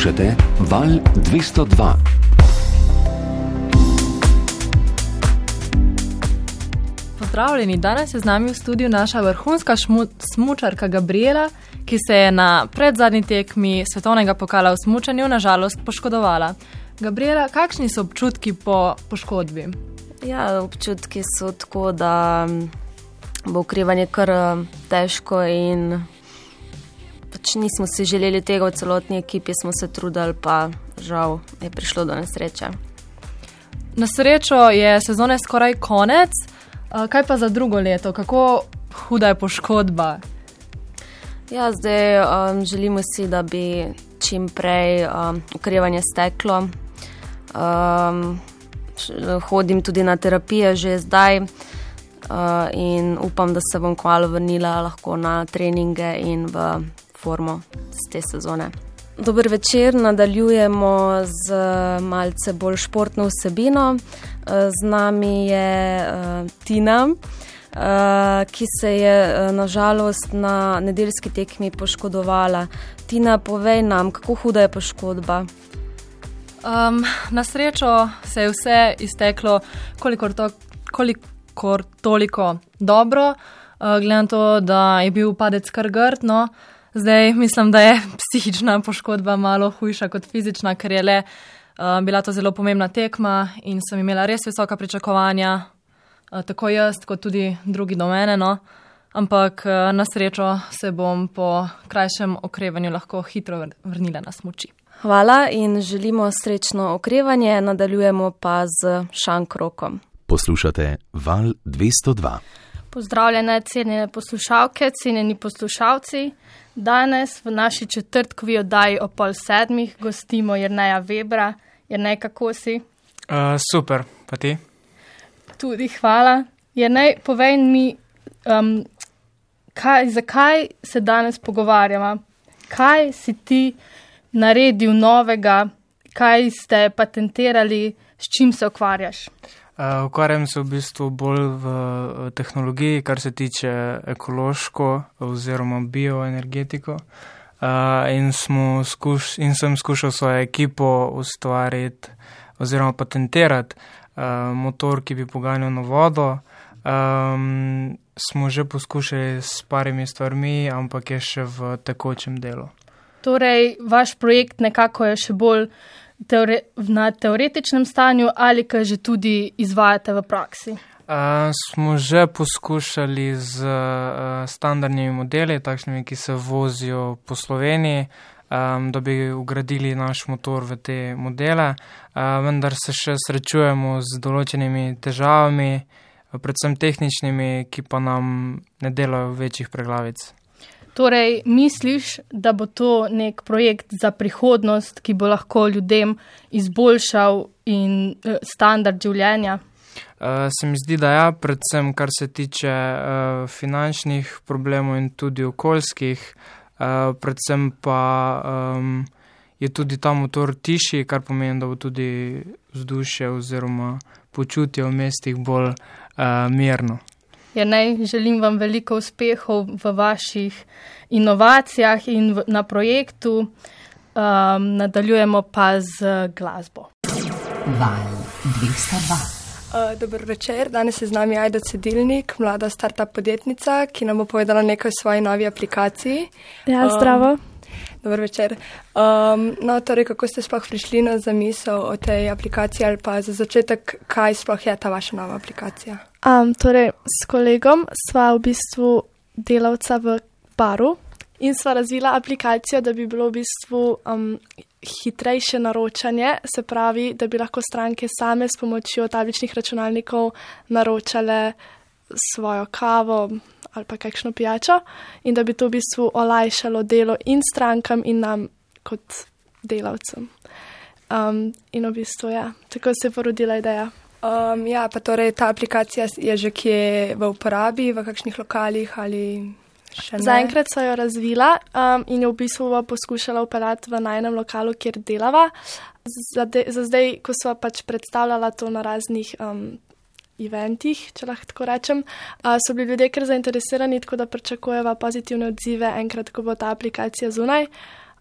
Poslušate Val 202. Pozdravljeni, danes je z nami v studiu naša vrhunska smučarka Gabriela, ki se je na predzadnji tekmi svetovnega pokala v smučanju nažalost poškodovala. Gabriela, kakšni so občutki po poškodbi? Ja, občutki so tako, da bo ukrivanje kar eh, težko in pač nismo si želeli tega v celotni ekipi, smo se trudili, pa žal je prišlo do nesreče. Na srečo je sezone skoraj konec, kaj pa za drugo leto, kako huda je poškodba? Ja, zdaj um, želimo si, da bi čim prej um, ukrivanje steklo. Um, hodim tudi na terapije že zdaj. Uh, in upam, da se bom kmalo vrnila lahko na treninge in v formo z te sezone. Dober večer, nadaljujemo z malce bolj športno vsebino. Z nami je uh, Tina, uh, ki se je uh, nažalost na nedeljski tekmi poškodovala. Tina, povej nam, kako huda je poškodba. Um, na srečo se je vse izteklo, kolikor, to, kolikor toliko dobro, uh, glede na to, da je bil padec kar grd. No. Zdaj mislim, da je psihična poškodba malo hujša kot fizična, ker je le uh, bila to zelo pomembna tekma in sem imela res visoka pričakovanja, uh, tako jaz, kot tudi drugi do mene. No. Ampak uh, na srečo se bom po krajšem okrevanju lahko hitro vrnila na smoči. Hvala in želimo srečno okrevanje, nadaljujemo pa z Šankrokom. Poslušate Val 202. Pozdravljene, cenjene poslušalke, cenjeni poslušalci. Danes v naši četrtkovi oddaji o pol sedmih gostimo Jrneja Webra. Jrnej, kako si? Uh, super, pa ti? Tudi hvala. Jrnej, povej mi, um, kaj, zakaj se danes pogovarjamo? Kaj si ti naredil novega, kaj ste patentirali, s čim se ukvarjaš? Uh, ukvarjam se v bistvu bolj v tehnologiji, kar se tiče ekološko oziroma bioenergetiko. Uh, in, skuš, in sem skušal svojo ekipo ustvariti oziroma patentirati uh, motor, ki bi poganjal na vodo. Um, smo že poskušali s parimi stvarmi, ampak je še v tekočem delu. Torej, vaš projekt nekako je še bolj teore na teoretičnem stanju ali kaj že tudi izvajate v praksi? Uh, smo že poskušali z uh, standardnimi modeli, takšnimi, ki se vozijo po Sloveniji, um, da bi ugradili naš motor v te modele, uh, vendar se še srečujemo z določenimi težavami, predvsem tehničnimi, ki pa nam ne delajo večjih preglavic. Torej, misliš, da bo to nek projekt za prihodnost, ki bo lahko ljudem izboljšal in, uh, standard življenja? Uh, se mi zdi, da ja, predvsem kar se tiče uh, finančnih problemov in tudi okoljskih, uh, predvsem pa um, je tudi ta motor tišji, kar pomeni, da bo tudi vzdušje oziroma počutje v mestih bolj uh, mirno. Ja, naj želim vam veliko uspehov v vaših inovacijah in v, na projektu. Um, nadaljujemo pa z glasbo. Val 202. Uh, Dobro večer, danes je z nami Aida Cedilnik, mlada startup podjetnica, ki nam bo povedala nekaj o svoji novi aplikaciji. Ja, zdravo. Um, Dobro večer. Um, no, torej, kako ste sploh prišli na zamisel o tej aplikaciji ali pa za začetek, kaj sploh je ta vaša nova aplikacija? Um, torej, s kolegom sva v bistvu delavca v baru in sva razvila aplikacijo, da bi bilo v bistvu um, hitrejše naročanje, se pravi, da bi lahko stranke same s pomočjo tabličnih računalnikov naročale svojo kavo, ali pa kakšno pijačo, in da bi to v bistvu olajšalo delo in strankam, in nam kot delavcem. Um, in v bistvu, ja, tako se je porodila ideja. Um, ja, pa torej ta aplikacija je že kje v uporabi, v kakšnih lokalih ali. Zaenkrat so jo razvila um, in jo v bistvu poskušala upeljati v najnem lokalu, kjer delava. Za, de, za zdaj, ko so pač predstavljala to na raznih um, eventih, če lahko tako rečem, uh, so bili ljudje kar zainteresirani, tako da pričakujeva pozitivne odzive enkrat, ko bo ta aplikacija zunaj.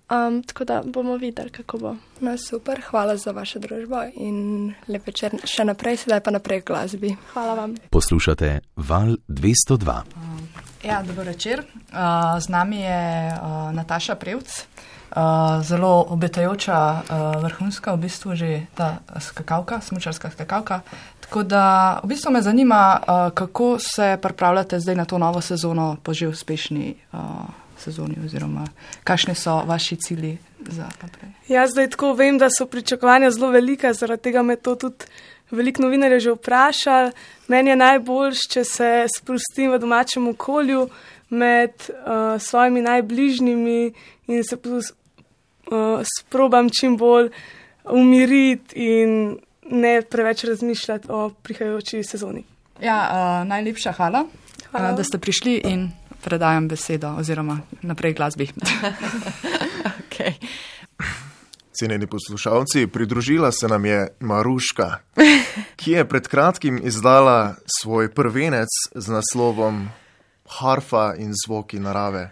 Um, tako da bomo videli, kako bo. No, super, hvala za vašo družbo in lep večer še naprej, sedaj pa naprej glasbi. Hvala vam. Poslušate Val 202. Ja, dobro večer. Uh, z nami je uh, Nataša Prevc, uh, zelo obetajoča, uh, vrhunska, v bistvu že ta skakavka, smučarska skakavka. Tako da v bistvu me zanima, uh, kako se pripravljate zdaj na to novo sezono po že uspešni. Uh, sezoni, oziroma kakšni so vaši cilji za naprej? Jaz zdaj tako vem, da so pričakovanja zelo velika, zaradi tega me to tudi veliko novinarjev že vprašali. Meni je najboljš, če se sprostim v domačem okolju med uh, svojimi najbližnjimi in se uh, sprobam čim bolj umiriti in ne preveč razmišljati o prihajajoči sezoni. Ja, uh, najlepša hvala, hvala. Uh, da ste prišli in predajam besedo oziroma naprej glasbi. okay. Cenjeni poslušalci, pridružila se nam je Maruška, ki je pred kratkim izdala svoj prvenec z naslovom Harfa in zvoki narave.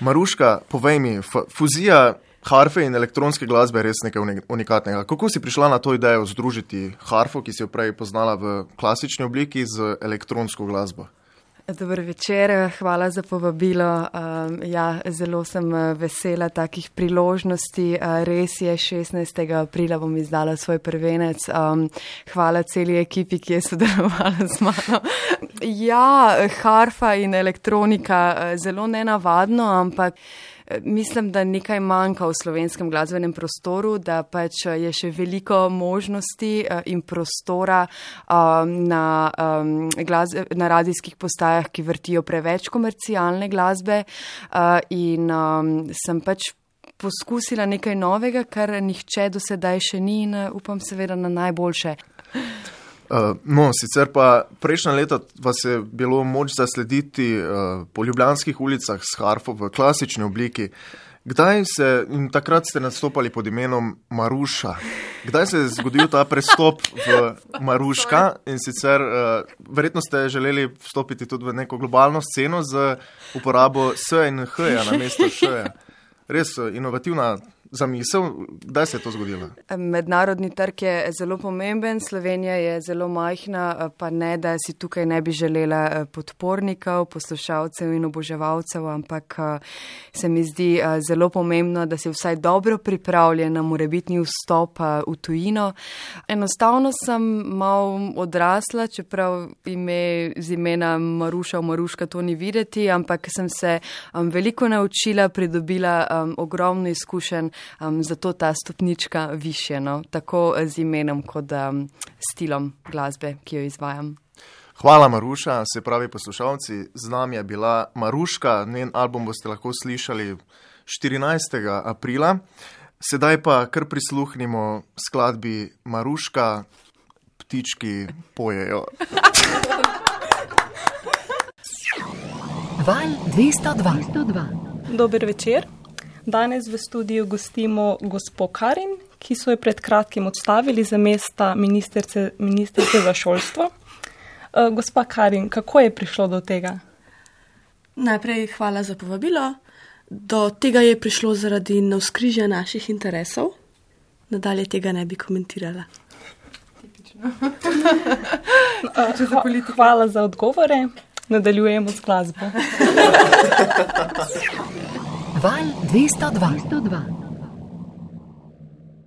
Maruška, povej mi, fuzija harfe in elektronske glasbe je res nekaj unikatnega. Kako si prišla na to idejo združiti harfo, ki si jo prej poznala v klasični obliki, z elektronsko glasbo? Dobro večer, hvala za povabilo. Ja, zelo sem eh, vesela takih priložnosti. Uh, res je, 16. aprila bom izdala svoj prvenec. Hvala celi ekipi, ki je sodelovala z mano. Ja, harfa in elektronika, uh, zelo nenavadno, ampak. Mislim, da nekaj manjka v slovenskem glasbenem prostoru, da pač je še veliko možnosti eh, in prostora um, na, glasbe, na radijskih postajah, ki vrtijo preveč komercialne glasbe in sem pač poskusila nekaj novega, kar nihče do sedaj še ni in upam seveda na najboljše. Uh, no, sicer pa prejšnja leta vas je bilo moč zaslediti uh, po ljubljanskih ulicah s harfo v klasični obliki. Kdaj se, in takrat ste nastopali pod imenom Maruša, kdaj se je zgodil ta prestop v Maruška in sicer uh, verjetno ste želeli vstopiti tudi v neko globalno sceno z uporabo S in H na mesto Š. Res inovativna zamisel, kdaj se je to zgodilo? Mednarodni trg je zelo pomemben, Slovenija je zelo majhna, pa ne, da si tukaj ne bi želela eh, podpornikov, poslušalcev in oboževalcev, ampak eh, se mi zdi eh, zelo pomembno, da si vsaj dobro pripravljen na morebitni vstop v tujino. Enostavno sem mal odrasla, čeprav ime z imena Maruša, Maruška to ni videti, ampak sem se veliko naučila, pridobila ogromno izkušenj um, zato ta stopnička više, no? tako z imenom kot um, stilom glasbe, ki jo izvajam. Hvala, Maruša. Se pravi, poslušalci, z nami je bila Maruška. Njen album boste lahko slišali 14. aprila. Sedaj pa kar prisluhnimo skladbi Maruška, ptički pojejo. Val 202. Dober večer. Danes v studiu gostimo gospo Karin, ki so jo pred kratkim odstavili za mesta ministrice, ministrice za šolstvo. Uh, gospa Karin, kako je prišlo do tega? Najprej hvala za povabilo. Do tega je prišlo zaradi navskrižja naših interesov. Nadalje tega ne bi komentirala. uh, hvala za odgovore. Nadaljujemo z glasbo. Val 202. 202.